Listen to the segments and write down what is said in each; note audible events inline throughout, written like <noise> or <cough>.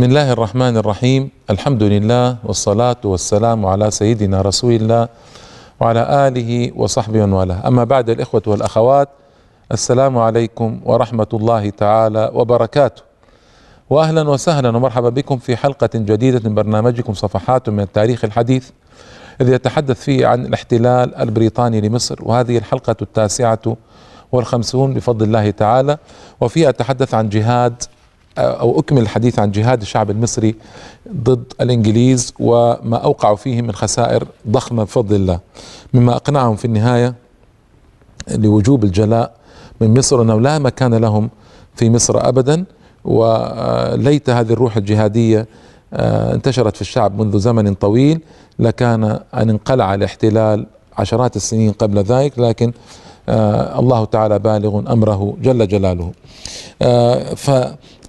بسم الله الرحمن الرحيم الحمد لله والصلاة والسلام على سيدنا رسول الله وعلى آله وصحبه ومن والاه أما بعد الإخوة والأخوات السلام عليكم ورحمة الله تعالى وبركاته وأهلا وسهلا ومرحبا بكم في حلقة جديدة من برنامجكم صفحات من التاريخ الحديث الذي يتحدث فيه عن الاحتلال البريطاني لمصر وهذه الحلقة التاسعة والخمسون بفضل الله تعالى وفيها أتحدث عن جهاد أو أكمل الحديث عن جهاد الشعب المصري ضد الإنجليز وما أوقعوا فيه من خسائر ضخمة بفضل الله. مما أقنعهم في النهاية لوجوب الجلاء من مصر أنه لا مكان لهم في مصر ابدا وليت هذه الروح الجهادية انتشرت في الشعب منذ زمن طويل. لكان أن انقلع الاحتلال عشرات السنين قبل ذلك لكن الله تعالى بالغ أمره جل جلاله.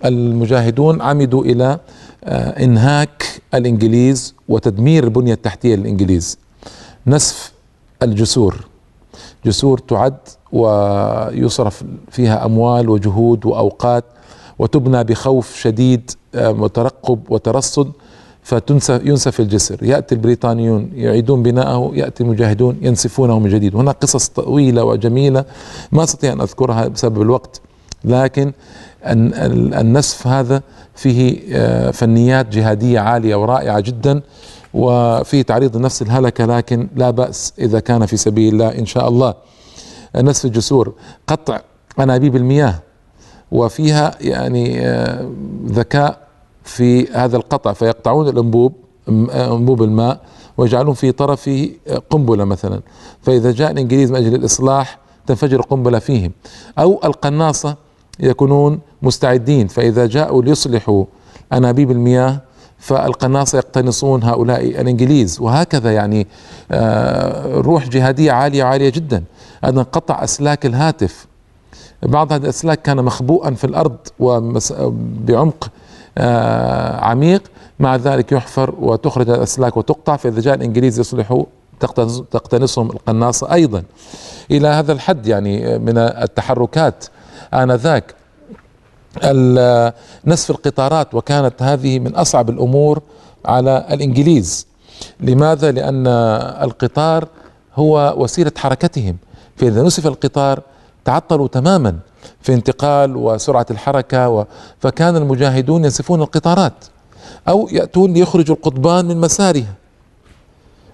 فالمجاهدون عمدوا إلى إنهاك الإنجليز وتدمير البنية التحتية للإنجليز. نسف الجسور. جسور تعد ويصرف فيها أموال وجهود وأوقات وتبنى بخوف شديد وترقب وترصد فتنسف ينسف الجسر. يأتي البريطانيون يعيدون بناءه يأتي المجاهدون ينسفونه من جديد. هناك قصص طويلة وجميلة ما أستطيع أن أذكرها بسبب الوقت. لكن النسف هذا فيه فنيات جهادية عالية ورائعة جدا وفيه تعريض النفس الهلكة لكن لا بأس إذا كان في سبيل الله إن شاء الله. نسف الجسور قطع أنابيب المياه وفيها يعني ذكاء في هذا القطع فيقطعون الأنبوب أنبوب الماء ويجعلون في طرفه قنبلة مثلا. فإذا جاء الإنجليز من أجل الإصلاح تنفجر قنبله فيهم. أو القناصة يكونون مستعدين. فإذا جاءوا ليصلحوا أنابيب المياه فالقناصة يقتنصون هؤلاء الإنجليز. وهكذا يعني روح جهادية عالية عالية جدا. أيضا قطع أسلاك الهاتف. بعض هذه الأسلاك كان مخبوءا في الأرض وبعمق عميق. مع ذلك يحفر وتخرج الأسلاك وتقطع. فإذا جاء الإنجليز يصلحوا تقتنصهم القناصة أيضا. إلى هذا الحد يعني من التحركات. آنذاك. نسف القطارات وكانت هذه من أصعب الأمور على الإنجليز. لماذا؟ لأن القطار هو وسيلة حركتهم. فإذا نسف القطار تعطلوا تماما في انتقال وسرعة الحركة و... فكان المجاهدون ينسفون القطارات. أو يأتون ليخرجوا القضبان من مسارها.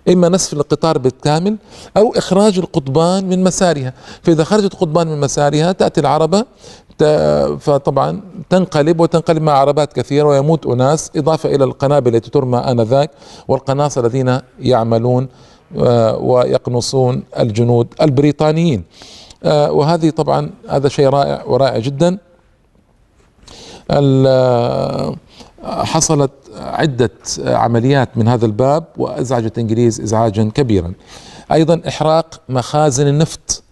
إما نسف القطار بالكامل أو إخراج القضبان من مسارها. فإذا خرجت القضبان من مسارها تأتي العربة فطبعا تنقلب وتنقلب مع عربات كثيرة ويموت أناس إضافة إلى القنابل التي ترمى آنذاك والقناصه الذين يعملون ويقنصون الجنود البريطانيين. وهذه طبعا هذا شيء رائع ورائع جدا. حصلت عدة عمليات من هذا الباب وأزعجت الإنجليز إزعاجا كبيرا. أيضا إحراق مخازن النفط.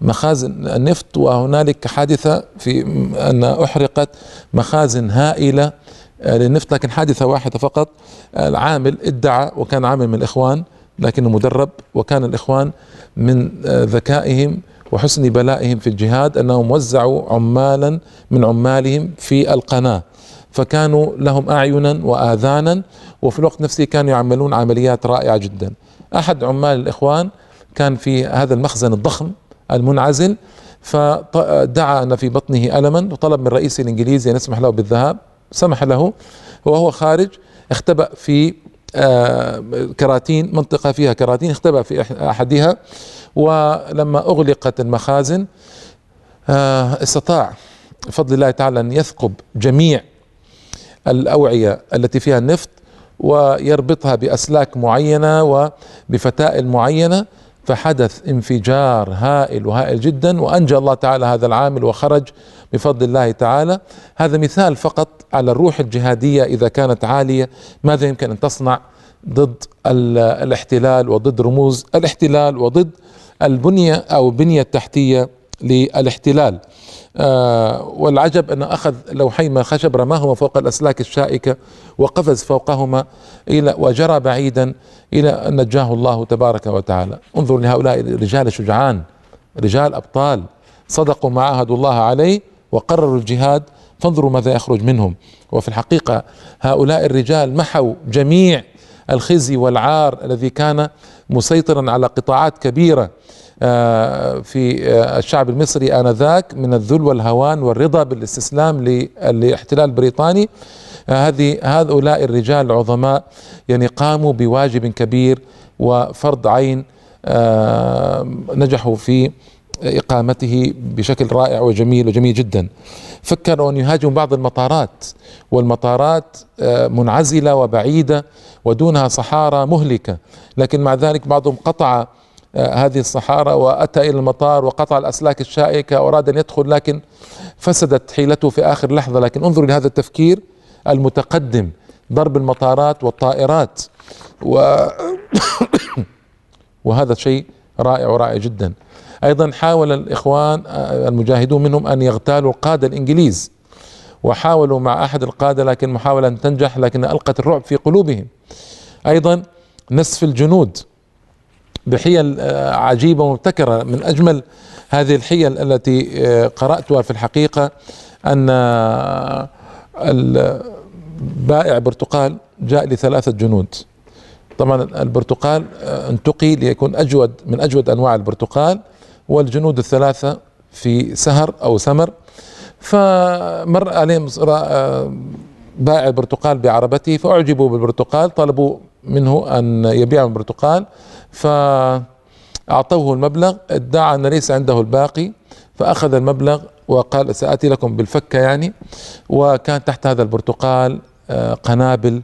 مخازن النفط وهنالك حادثة في أن أحرقت مخازن هائلة للنفط لكن حادثة واحدة فقط. العامل ادعى وكان عامل من الإخوان لكنه مدرب وكان الإخوان من ذكائهم وحسن بلائهم في الجهاد أنهم وزعوا عمالا من عمالهم في القناة. فكانوا لهم أعينا وآذانا وفي الوقت نفسه كانوا يعملون عمليات رائعة جدا. أحد عمال الإخوان كان في هذا المخزن الضخم المنعزل فدعا أن في بطنه الما وطلب من رئيس الانجليزي أن يسمح له بالذهاب. سمح له وهو خارج اختبأ في كراتين منطقة فيها كراتين اختبأ في أحدها ولما أغلقت المخازن استطاع بفضل الله تعالى أن يثقب جميع الأوعية التي فيها النفط ويربطها بأسلاك معينة وبفتائل معينة فحدث انفجار هائل وهائل جدا وأنجى الله تعالى هذا العامل وخرج بفضل الله تعالى. هذا مثال فقط على الروح الجهادية إذا كانت عالية. ماذا يمكن أن تصنع ضد الاحتلال وضد رموز الاحتلال وضد البنية أو البنية التحتية للاحتلال؟ والعجب أن أخذ لوحي من خشب رماهما فوق الأسلاك الشائكة وقفز فوقهما إلى وجرى بعيدا إلى أن نجاه الله تبارك وتعالى. انظر لهؤلاء الرجال الشجعان رجال أبطال. صدقوا ما عاهدوا الله عليه وقرروا الجهاد فانظروا ماذا يخرج منهم. وفي الحقيقة هؤلاء الرجال محوا جميع الخزي والعار الذي كان مسيطرا على قطاعات كبيرة آه، في آه، الشعب المصري آنذاك من الذل والهوان والرضا بالاستسلام للاحتلال البريطاني آه، هذه هؤلاء الرجال العظماء يعني قاموا بواجب كبير وفرض عين نجحوا في إقامته بشكل رائع وجميل وجميل جدا. فكروا أن يهاجموا بعض المطارات والمطارات منعزلة وبعيدة ودونها صحارى مهلكة. لكن مع ذلك بعضهم قطع هذه الصحارى وأتى إلى المطار وقطع الأسلاك الشائكة وأراد أن يدخل لكن فسدت حيلته في آخر لحظة. لكن انظروا لهذا التفكير المتقدم ضرب المطارات والطائرات. و <coughs> وهذا شيء رائع ورائع جدا. أيضا حاول الإخوان المجاهدون منهم أن يغتالوا القاده الإنجليز وحاولوا مع أحد القادة لكن محاولة أن تنجح لكن ألقت الرعب في قلوبهم. أيضا نسف الجنود بحيل آه، عجيبة ومبتكرة. من أجمل هذه الحيل التي آه، قرأتها في الحقيقة أن آه، بائع برتقال جاء لثلاثة جنود. طبعا البرتقال انتقي ليكون أجود من أجود أنواع البرتقال والجنود الثلاثة في سهر أو سمر. فمر عليهم بائع البرتقال بعربته فأعجبوا بالبرتقال طلبوا منه أن يبيع البرتقال فأعطوه المبلغ ادعى أن ليس عنده الباقي فأخذ المبلغ وقال سآتي لكم بالفكة يعني وكان تحت هذا البرتقال آه، قنابل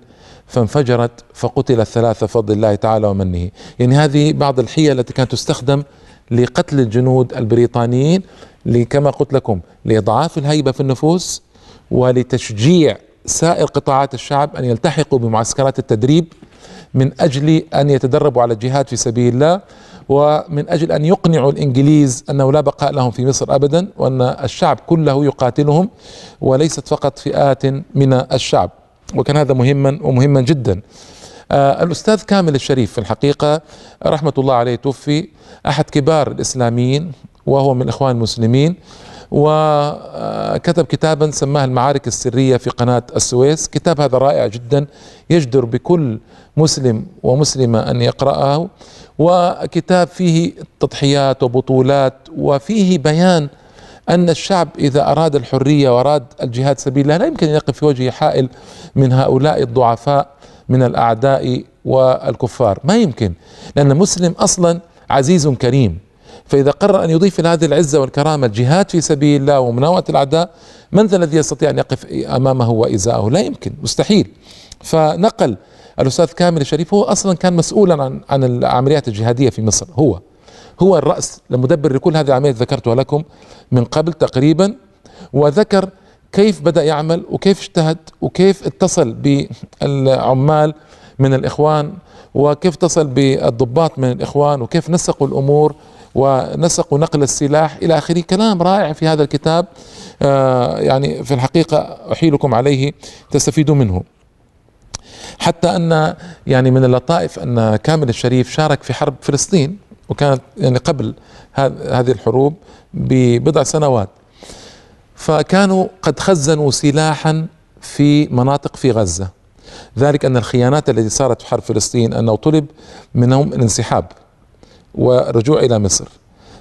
فانفجرت فقتل الثلاثة بفضل الله تعالى ومنه. يعني هذه بعض الحيل التي كانت تستخدم لقتل الجنود البريطانيين كما قلت لكم لإضعاف الهيبة في النفوس ولتشجيع سائر قطاعات الشعب أن يلتحقوا بمعسكرات التدريب من أجل أن يتدربوا على الجهاد في سبيل الله ومن أجل أن يقنعوا الإنجليز أنه لا بقاء لهم في مصر ابدا وأن الشعب كله يقاتلهم وليست فقط فئات من الشعب. وكان هذا مهما ومهما جدا. آه الأستاذ كامل الشريف في الحقيقة رحمة الله عليه توفي أحد كبار الإسلاميين وهو من الاخوان المسلمين وكتب كتابا سماه المعارك السرية في قناة السويس. كتاب هذا رائع جدا يجدر بكل مسلم ومسلمة أن يقرأه. وكتاب فيه تضحيات وبطولات وفيه بيان أن الشعب إذا أراد الحرية وأراد الجهاد سبيل الله لا يمكن أن يقف في وجه حائل من هؤلاء الضعفاء من الأعداء والكفار. ما يمكن لأن المسلم أصلا عزيز كريم. فإذا قرر أن يضيف إلى هذه العزة والكرامة الجهاد في سبيل الله ومناوئة الأعداء من ذا الذي يستطيع أن يقف أمامه وإزاءه؟ لا يمكن مستحيل. فنقل الأستاذ كامل الشريف هو أصلا كان مسؤولا عن عن العمليات الجهادية في مصر هو. هو الرأس المدبر لكل هذه العمليات ذكرتها لكم من قبل تقريبا وذكر كيف بدأ يعمل وكيف اجتهد وكيف اتصل بالعمال من الإخوان وكيف اتصل بالضباط من الإخوان وكيف نسقوا الأمور ونسقوا نقل السلاح إلى آخره. كلام رائع في هذا الكتاب آه، يعني في الحقيقة أحيلكم عليه تستفيدوا منه. حتى أن يعني من اللطائف أن كامل الشريف شارك في حرب فلسطين. وكانت يعني قبل هذه الحروب ببضع سنوات. فكانوا قد خزنوا سلاحا في مناطق في غزة. ذلك أن الخيانات التي صارت في حرب فلسطين أنه طلب منهم الانسحاب والرجوع إلى مصر.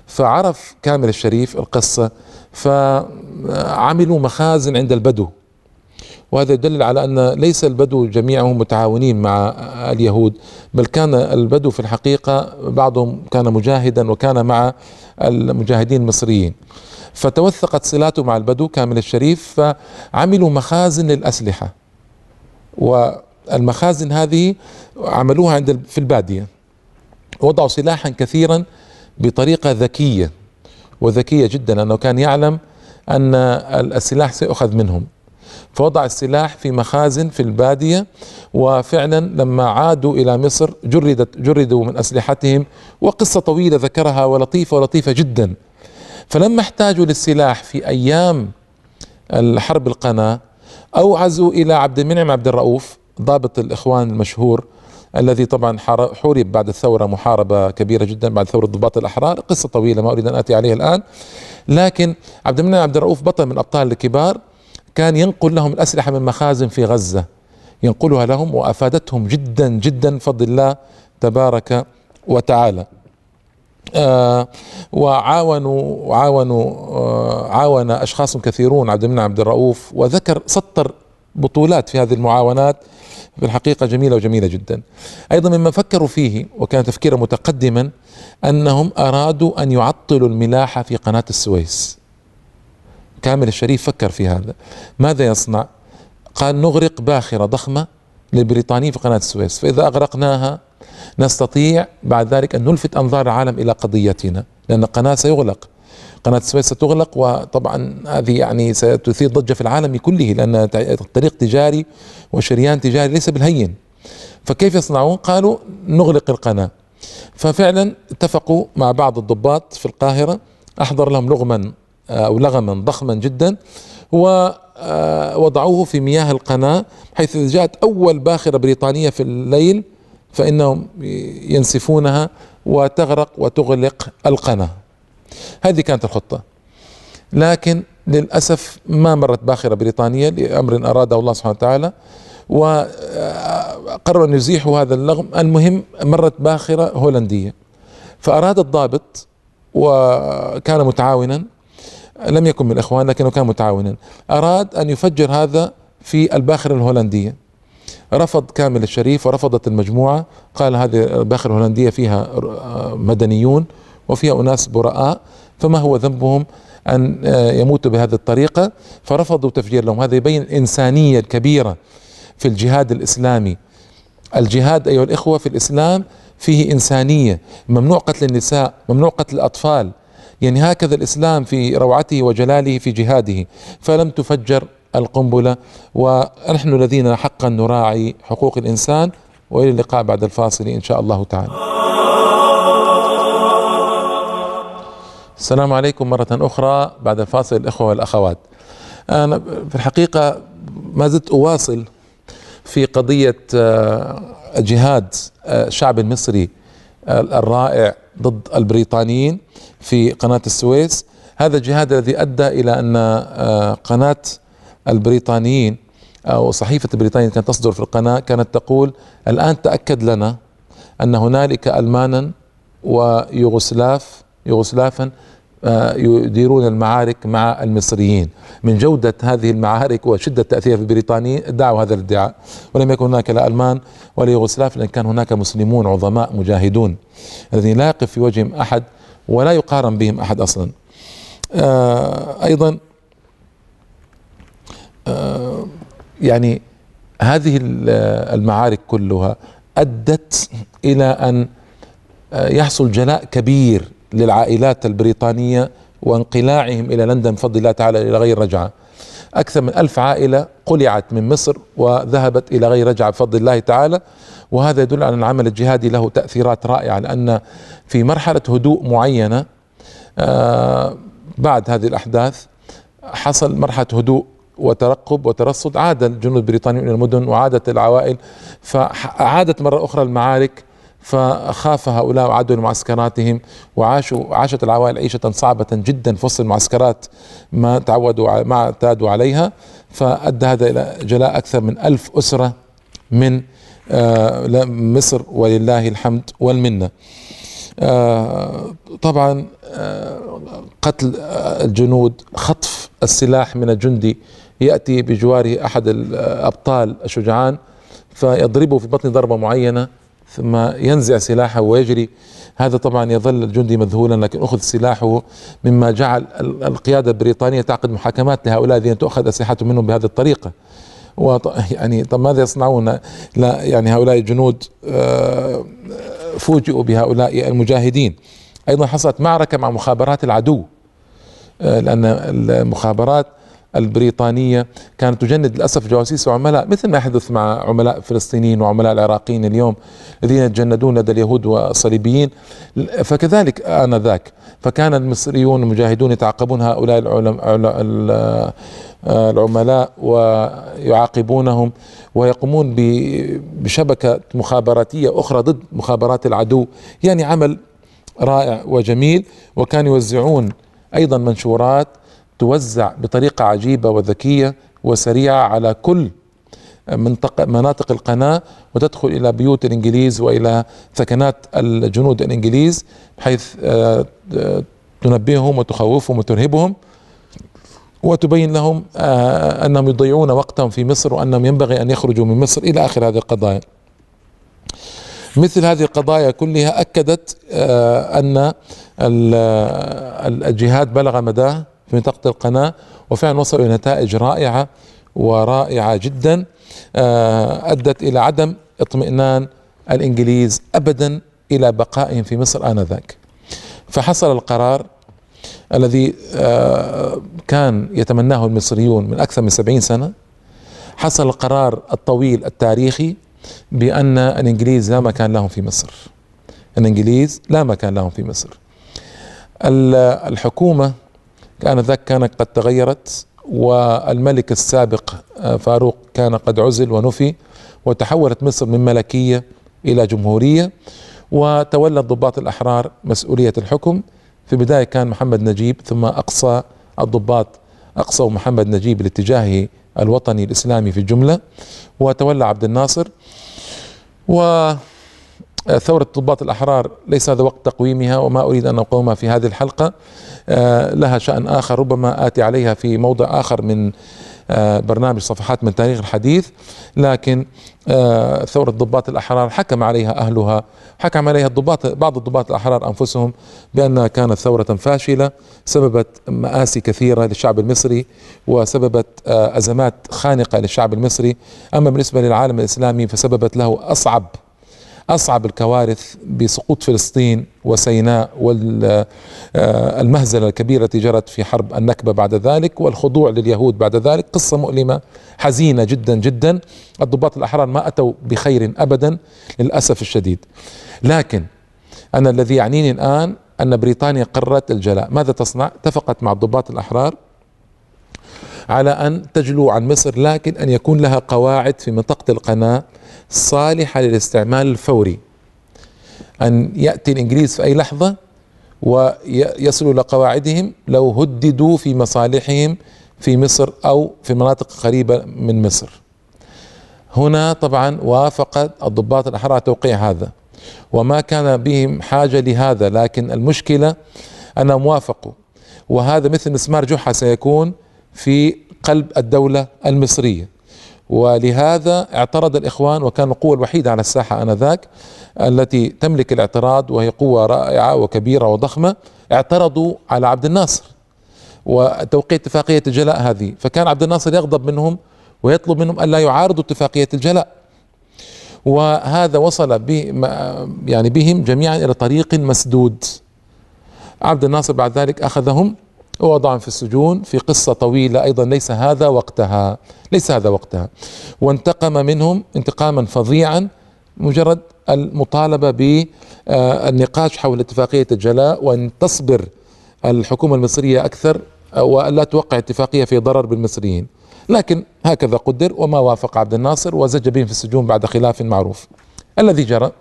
فعرف كامل الشريف القصة فعملوا مخازن عند البدو. وهذا يدل على أن ليس البدو جميعهم متعاونين مع اليهود بل كان البدو في الحقيقة بعضهم كان مجاهدا وكان مع المجاهدين المصريين. فتوثقت صلاته مع البدو كامل الشريف فعملوا مخازن للأسلحة. والمخازن هذه عملوها عند في البادية. وضعوا سلاحا كثيرا بطريقة ذكية وذكية جدا انه كان يعلم أن السلاح سيؤخذ منهم. فوضع السلاح في مخازن في البادية وفعلا لما عادوا إلى مصر جردت جردوا من أسلحتهم وقصة طويلة ذكرها ولطيفة ولطيفة جدا. فلما احتاجوا للسلاح في أيام الحرب القناة أوعزوا إلى عبد المنعم عبد الرؤوف ضابط الإخوان المشهور الذي طبعا حورب بعد الثورة محاربة كبيرة جدا بعد ثورة ضباط الأحرار. قصة طويلة ما أريد أن آتي عليها الآن. لكن عبد المنعم عبد الرؤوف بطل من أبطال الكبار كان ينقل لهم الأسلحة من مخازن في غزة ينقلها لهم وأفادتهم جدا جدا بفضل الله تبارك وتعالى آه وعاونوا وعاونوا آه عاون أشخاص كثيرون عبد المنعم عبد الرؤوف وذكر سطر بطولات في هذه المعاونات في الحقيقة جميلة وجميلة جدا. أيضا مما فكروا فيه وكان تفكيرا متقدما أنهم أرادوا أن يعطلوا الملاحة في قناة السويس. كامل الشريف فكر في هذا. ماذا يصنع؟ قال نغرق باخرة ضخمة للبريطانيين في قناة السويس، فإذا أغرقناها نستطيع بعد ذلك أن نلفت أنظار العالم إلى قضيتنا لأن القناة سيغلق. قناة السويس ستغلق وطبعا هذه يعني ستثير ضجة في العالم كله لأن طريق تجاري وشريان تجاري ليس بالهين. فكيف يصنعون؟ قالوا نغلق القناة. ففعلا اتفقوا مع بعض الضباط في القاهرة أحضر لهم لغما أو لغما ضخما جدا ووضعوه في مياه القناة حيث جاءت أول باخرة بريطانية في الليل فإنهم ينسفونها وتغرق وتغلق القناة. هذه كانت الخطة. لكن للأسف ما مرت باخرة بريطانية لأمر أراده الله سبحانه وتعالى وقرروا أن يزيحوا هذا اللغم. المهم مرت باخرة هولندية. فأراد الضابط وكان متعاونا لم يكن من الإخوان لكنه كان متعاونا. أراد أن يفجر هذا في الباخرة الهولندية. رفض كامل الشريف ورفضت المجموعة. قال هذه الباخرة الهولندية فيها مدنيون وفيها أناس براء. فما هو ذنبهم أن يموتوا بهذه الطريقة؟ فرفضوا تفجير لهم. هذا يبين الإنسانية الكبيرة في الجهاد الإسلامي. الجهاد أيها الإخوة في الإسلام فيه إنسانية. ممنوع قتل النساء ممنوع قتل الأطفال. يعني هكذا الإسلام في روعته وجلاله في جهاده. فلم تفجر القنبلة ونحن الذين حقا نراعي حقوق الإنسان وإلى اللقاء بعد الفاصل إن شاء الله تعالى. السلام عليكم مرة أخرى بعد الفاصل الإخوة والأخوات. أنا في الحقيقة ما زلت أواصل في قضية جهاد الشعب المصري الرائع ضد البريطانيين. في قناة السويس. هذا الجهاد الذي أدى إلى أن قناة البريطانيين أو صحيفة بريطانيا كانت تصدر في القناة كانت تقول الآن تأكد لنا أن هنالك ألمانا ويوغوسلاف يوغوسلافا يديرون المعارك مع المصريين. من جودة هذه المعارك وشدة تأثيرها في بريطانيا ادعوا هذا الادعاء. ولم يكن هناك لا ألمان ولا يوغوسلاف لأن كان هناك مسلمون عظماء مجاهدون الذين لا يقف في وجههم أحد. ولا يقارن بهم أحد أصلا أيضا يعني هذه المعارك كلها أدت إلى أن يحصل جلاء كبير للعائلات البريطانية وانقلاعهم إلى لندن بفضل الله تعالى إلى غير رجعة. أكثر من ألف عائلة قلعت من مصر وذهبت إلى غير رجعه بفضل الله تعالى وهذا يدل على أن العمل الجهادي له تأثيرات رائعة لأن في مرحلة هدوء معينة بعد هذه الأحداث حصل مرحلة هدوء وترقب وترصد عاد الجنود البريطانيون إلى المدن وعادت العوائل فعادت مرة أخرى المعارك فخاف هؤلاء وعادوا لمعسكراتهم وعاشوا عاشت العوائل عيشة صعبة جدا في وسط المعسكرات ما تعودوا ما اعتادوا عليها فأدى هذا إلى جلاء أكثر من ألف أسرة من مصر ولله الحمد والمنة. طبعا قتل الجنود خطف السلاح من الجندي يأتي بجواره أحد الابطال الشجعان فيضربه في بطن ضربة معينة ثم ينزع سلاحه ويجري. هذا طبعا يظل الجندي مذهولا لكن أخذ سلاحه مما جعل القيادة البريطانية تعقد محاكمات لهؤلاء الذين تؤخذ أسلحتهم منهم بهذه الطريقة. يعني طب ماذا يصنعون؟ لا يعني هؤلاء الجنود فوجئوا بهؤلاء المجاهدين. أيضا حصلت معركة مع مخابرات العدو لأن المخابرات البريطانية كانت تجند للأسف جواسيس وعملاء مثل ما يحدث مع عملاء فلسطينيين وعملاء العراقيين اليوم الذين يتجندون لدى اليهود والصليبيين. فكذلك آنذاك فكان المصريون المجاهدون يتعاقبون هؤلاء العملاء ويعاقبونهم ويقومون بشبكة مخابراتية أخرى ضد مخابرات العدو يعني عمل رائع وجميل. وكانوا يوزعون أيضا منشورات توزع بطريقة عجيبة وذكية وسريعة على كل منطقة مناطق القناة وتدخل إلى بيوت الإنجليز وإلى ثكنات الجنود الإنجليز بحيث آه، تنبههم وتخوفهم وترهبهم وتبين لهم آه، أنهم يضيعون وقتهم في مصر وأنهم ينبغي أن يخرجوا من مصر إلى آخر هذه القضايا. مثل هذه القضايا كلها أكدت آه، أن الجهاد بلغ مداه في منطقة القناة وفعلا وصلوا إلى نتائج رائعة ورائعة جدا آه، أدت إلى عدم اطمئنان الإنجليز أبدا إلى بقائهم في مصر آنذاك. فحصل القرار الذي آه، كان يتمناه المصريون من أكثر من سبعين سنة. حصل القرار الطويل التاريخي بأن الإنجليز لا مكان لهم في مصر. الإنجليز لا مكان لهم في مصر. الحكومة كان ذاك كانت قد تغيرت والملك السابق آه، فاروق كان قد عزل ونفي وتحولت مصر من ملكية إلى جمهورية وتولى الضباط الأحرار مسؤولية الحكم. في البداية كان محمد نجيب ثم أقصى الضباط أقصوا محمد نجيب لاتجاهه الوطني الإسلامي في الجملة وتولى عبد الناصر. و ثورة الضباط الأحرار ليس هذا وقت تقويمها وما أريد أن أقومها في هذه الحلقة. آه، لها شأن آخر ربما آتي عليها في موضع آخر من آه، برنامج صفحات من تاريخ الحديث. لكن آه، ثورة الضباط الأحرار حكم عليها أهلها حكم عليها الضباط بعض الضباط الأحرار أنفسهم بأنها كانت ثورة فاشلة سببت مآسي كثيرة للشعب المصري وسببت أزمات خانقة للشعب المصري. أما بالنسبة للعالم الإسلامي فسببت له أصعب أصعب الكوارث بسقوط فلسطين وسيناء والمهزله الكبيرة التي جرت في حرب النكبة بعد ذلك والخضوع لليهود بعد ذلك. قصة مؤلمة حزينة جدا جدا. الضباط الأحرار ما أتوا بخير ابدا للأسف الشديد. لكن أنا الذي يعنيني الآن أن بريطانيا قررت الجلاء. ماذا تصنع؟ اتفقت مع الضباط الأحرار على أن تجلو عن مصر لكن أن يكون لها قواعد في منطقة القناة صالحة للاستعمال الفوري. أن يأتي الإنجليز في أي لحظة ويصلوا إلى قواعدهم لو هددوا في مصالحهم في مصر أو في مناطق قريبة من مصر. هنا طبعا وافق الضباط الأحرار توقيع هذا. وما كان بهم حاجة لهذا لكن المشكلة أنهم وافقوا. وهذا مثل مسمار جحا سيكون في قلب الدولة المصرية. ولهذا اعترض الإخوان وكانوا القوة الوحيدة على الساحة آنذاك التي تملك الاعتراض وهي قوة رائعة وكبيرة وضخمة اعترضوا على عبد الناصر وتوقيع اتفاقية الجلاء هذه. فكان عبد الناصر يغضب منهم ويطلب منهم ألا يعارضوا اتفاقية الجلاء. وهذا وصل به يعني بهم جميعا إلى طريق مسدود. عبد الناصر بعد ذلك أخذهم ووضعهم في السجون في قصة طويلة أيضا ليس هذا وقتها ليس هذا وقتها. وانتقم منهم انتقاما فظيعا مجرد المطالبة بالنقاش حول اتفاقية الجلاء وأن تصبر الحكومة المصرية أكثر وألا توقع اتفاقية في ضرر بالمصريين. لكن هكذا قدر وما وافق عبد الناصر وزج بهم في السجون بعد خلاف معروف. الذي جرى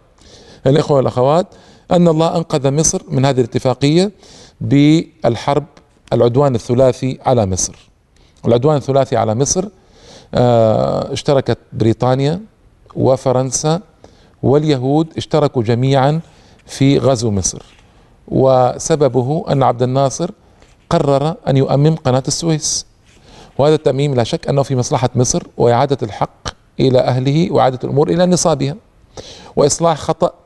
الإخوة والأخوات أن الله أنقذ مصر من هذه الاتفاقية بالحرب العدوان الثلاثي على مصر. العدوان الثلاثي على مصر آه، اشتركت بريطانيا وفرنسا واليهود اشتركوا جميعا في غزو مصر. وسببه أن عبد الناصر قرر أن يؤمم قناة السويس. وهذا التأميم لا شك أنه في مصلحة مصر وإعادة الحق إلى أهله وإعادة الأمور إلى نصابها. وإصلاح خطأ آه،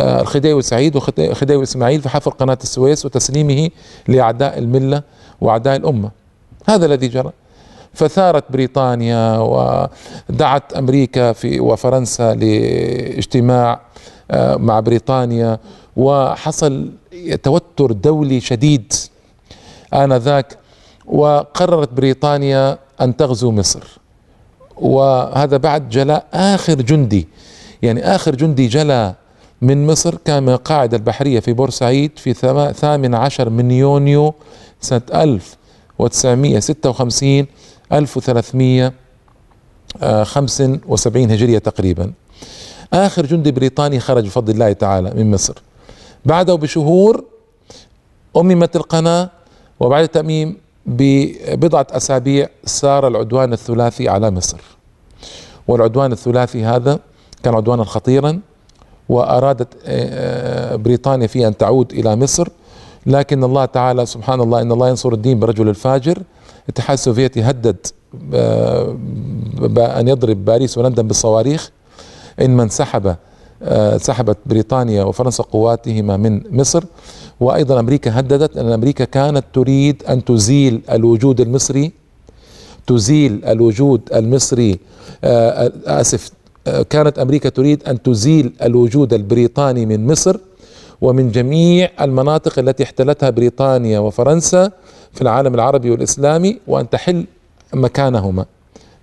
الخديوي سعيد وخديوي إسماعيل في حفر قناة السويس وتسليمه لأعداء الملة وأعداء الأمة. هذا الذي جرى. فثارت بريطانيا ودعت أمريكا في وفرنسا لاجتماع آه، مع بريطانيا وحصل توتر دولي شديد آنذاك وقررت بريطانيا أن تغزو مصر. وهذا بعد جلاء آخر جندي. يعني آخر جندي جلى من مصر كان من القاعدة البحرية في بورسعيد في ثامن عشر من يونيو سنة ألف وتسعمية ستة وخمسين ألف وثلاثمية خمس وسبعين هجرية تقريبا. آخر جندي بريطاني خرج بفضل الله تعالى من مصر. بعده بشهور أممت القناة وبعد التأميم ببضعة أسابيع سار العدوان الثلاثي على مصر. والعدوان الثلاثي هذا كان عدوانا خطيرا وأرادت آه، بريطانيا في أن تعود إلى مصر. لكن الله تعالى سبحان الله إن الله ينصر الدين برجل الفاجر. الاتحاد السوفيتي هدد آه، بأن يضرب باريس ولندن بالصواريخ. إن من سحب آه، سحبت بريطانيا وفرنسا قواتهما من مصر. وأيضا أمريكا هددت أن أمريكا كانت تريد أن تزيل الوجود المصري تزيل الوجود المصري آه، آسف كانت أمريكا تريد أن تزيل الوجود البريطاني من مصر ومن جميع المناطق التي احتلتها بريطانيا وفرنسا في العالم العربي والإسلامي وأن تحل مكانهما.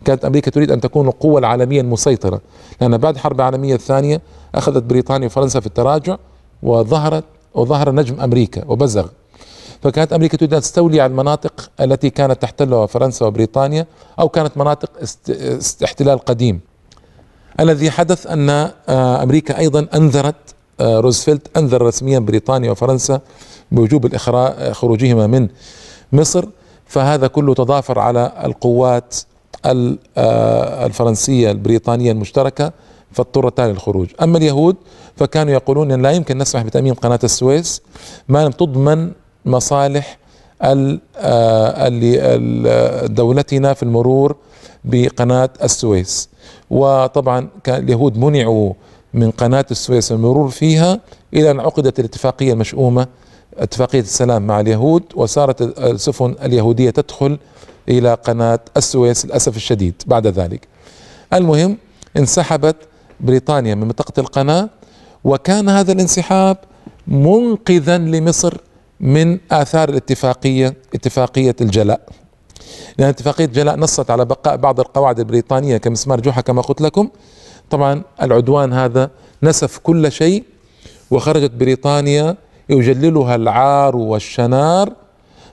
كانت أمريكا تريد أن تكون القوة العالمية المسيطرة لأن بعد الحرب العالمية الثانية أخذت بريطانيا وفرنسا في التراجع وظهرت وظهر نجم أمريكا وبزغ. فكانت أمريكا تريد أن تستولي على المناطق التي كانت تحتلها فرنسا وبريطانيا أو كانت مناطق احتلال قديم. الذي حدث أن آه، أمريكا أيضا أنذرت آه، روزفلت انذر رسميا بريطانيا وفرنسا بوجوب الاخراج خروجهما من مصر. فهذا كله تضافر على القوات آه، الفرنسية البريطانية المشتركة فاضطرتا للخروج. أما اليهود فكانوا يقولون أن لا يمكن نسمح بتأميم قناة السويس ما لم تضمن مصالح آه، دولتنا في المرور بقناة السويس. وطبعا كان اليهود منعوا من قناة السويس المرور فيها إلى أن عقدت الاتفاقية المشؤومة اتفاقية السلام مع اليهود وصارت السفن اليهودية تدخل إلى قناة السويس للأسف الشديد بعد ذلك. المهم انسحبت بريطانيا من منطقة القناة وكان هذا الانسحاب منقذا لمصر من آثار الاتفاقية اتفاقية الجلاء. لأن اتفاقية الجلاء نصت على بقاء بعض القواعد البريطانية كمسمار جحا كما قلت لكم طبعا العدوان هذا نسف كل شيء وخرجت بريطانيا يجللها العار والشنار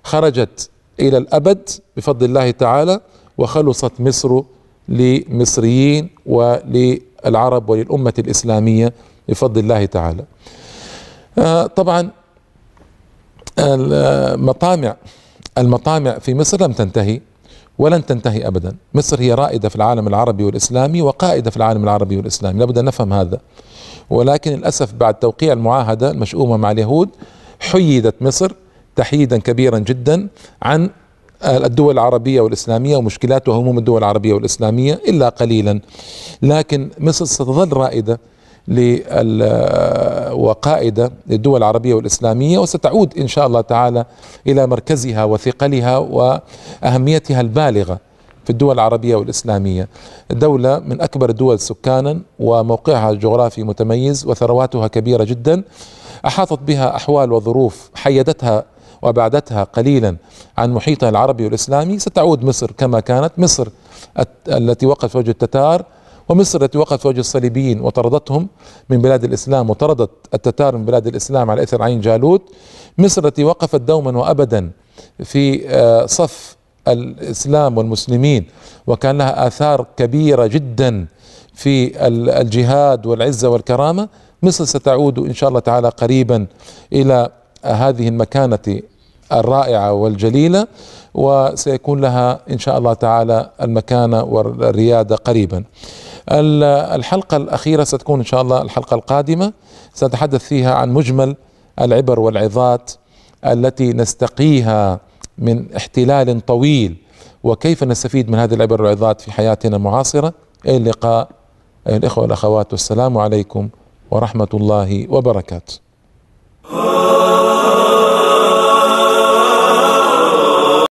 خرجت إلى الأبد بفضل الله تعالى وخلصت مصر لمصريين وللعرب وللأمة الإسلامية بفضل الله تعالى. آه، طبعا المطامع المطامع في مصر لم تنتهي ولن تنتهي ابدا، مصر هي رائدة في العالم العربي والإسلامي وقائدة في العالم العربي والإسلامي، لابد أن نفهم هذا. ولكن للأسف بعد توقيع المعاهدة المشؤومة مع اليهود حيدت مصر تحييدا كبيرا جدا عن الدول العربية والإسلامية ومشكلات وهموم الدول العربية والإسلامية إلا قليلا. لكن مصر ستظل رائدة وقائدة للدول العربية والإسلامية وستعود إن شاء الله تعالى إلى مركزها وثقلها وأهميتها البالغة في الدول العربية والإسلامية. دولة من أكبر الدول سكانا وموقعها الجغرافي متميز وثرواتها كبيرة جدا. أحاطت بها أحوال وظروف حيدتها وأبعدتها قليلا عن محيطها العربي والإسلامي. ستعود مصر كما كانت. مصر التي وقفت وجه التتار ومصر التي وقفت في وجه الصليبيين وطردتهم من بلاد الإسلام وطردت التتار من بلاد الإسلام على إثر عين جالوت مصر التي وقفت دوما وابدا في آه، صف الإسلام والمسلمين وكان لها آثار كبيرة جدا في الجهاد والعزة والكرامة مصر ستعود إن شاء الله تعالى قريبا إلى هذه المكانة الرائعة والجليلة وسيكون لها إن شاء الله تعالى المكانة والريادة قريبا. الحلقة الأخيرة ستكون إن شاء الله الحلقة القادمة سنتحدث فيها عن مجمل العبر والعظات التي نستقيها من احتلال طويل وكيف نستفيد من هذه العبر والعظات في حياتنا المعاصرة إلى اللقاء أيها الإخوة والأخوات والسلام عليكم ورحمة الله وبركاته.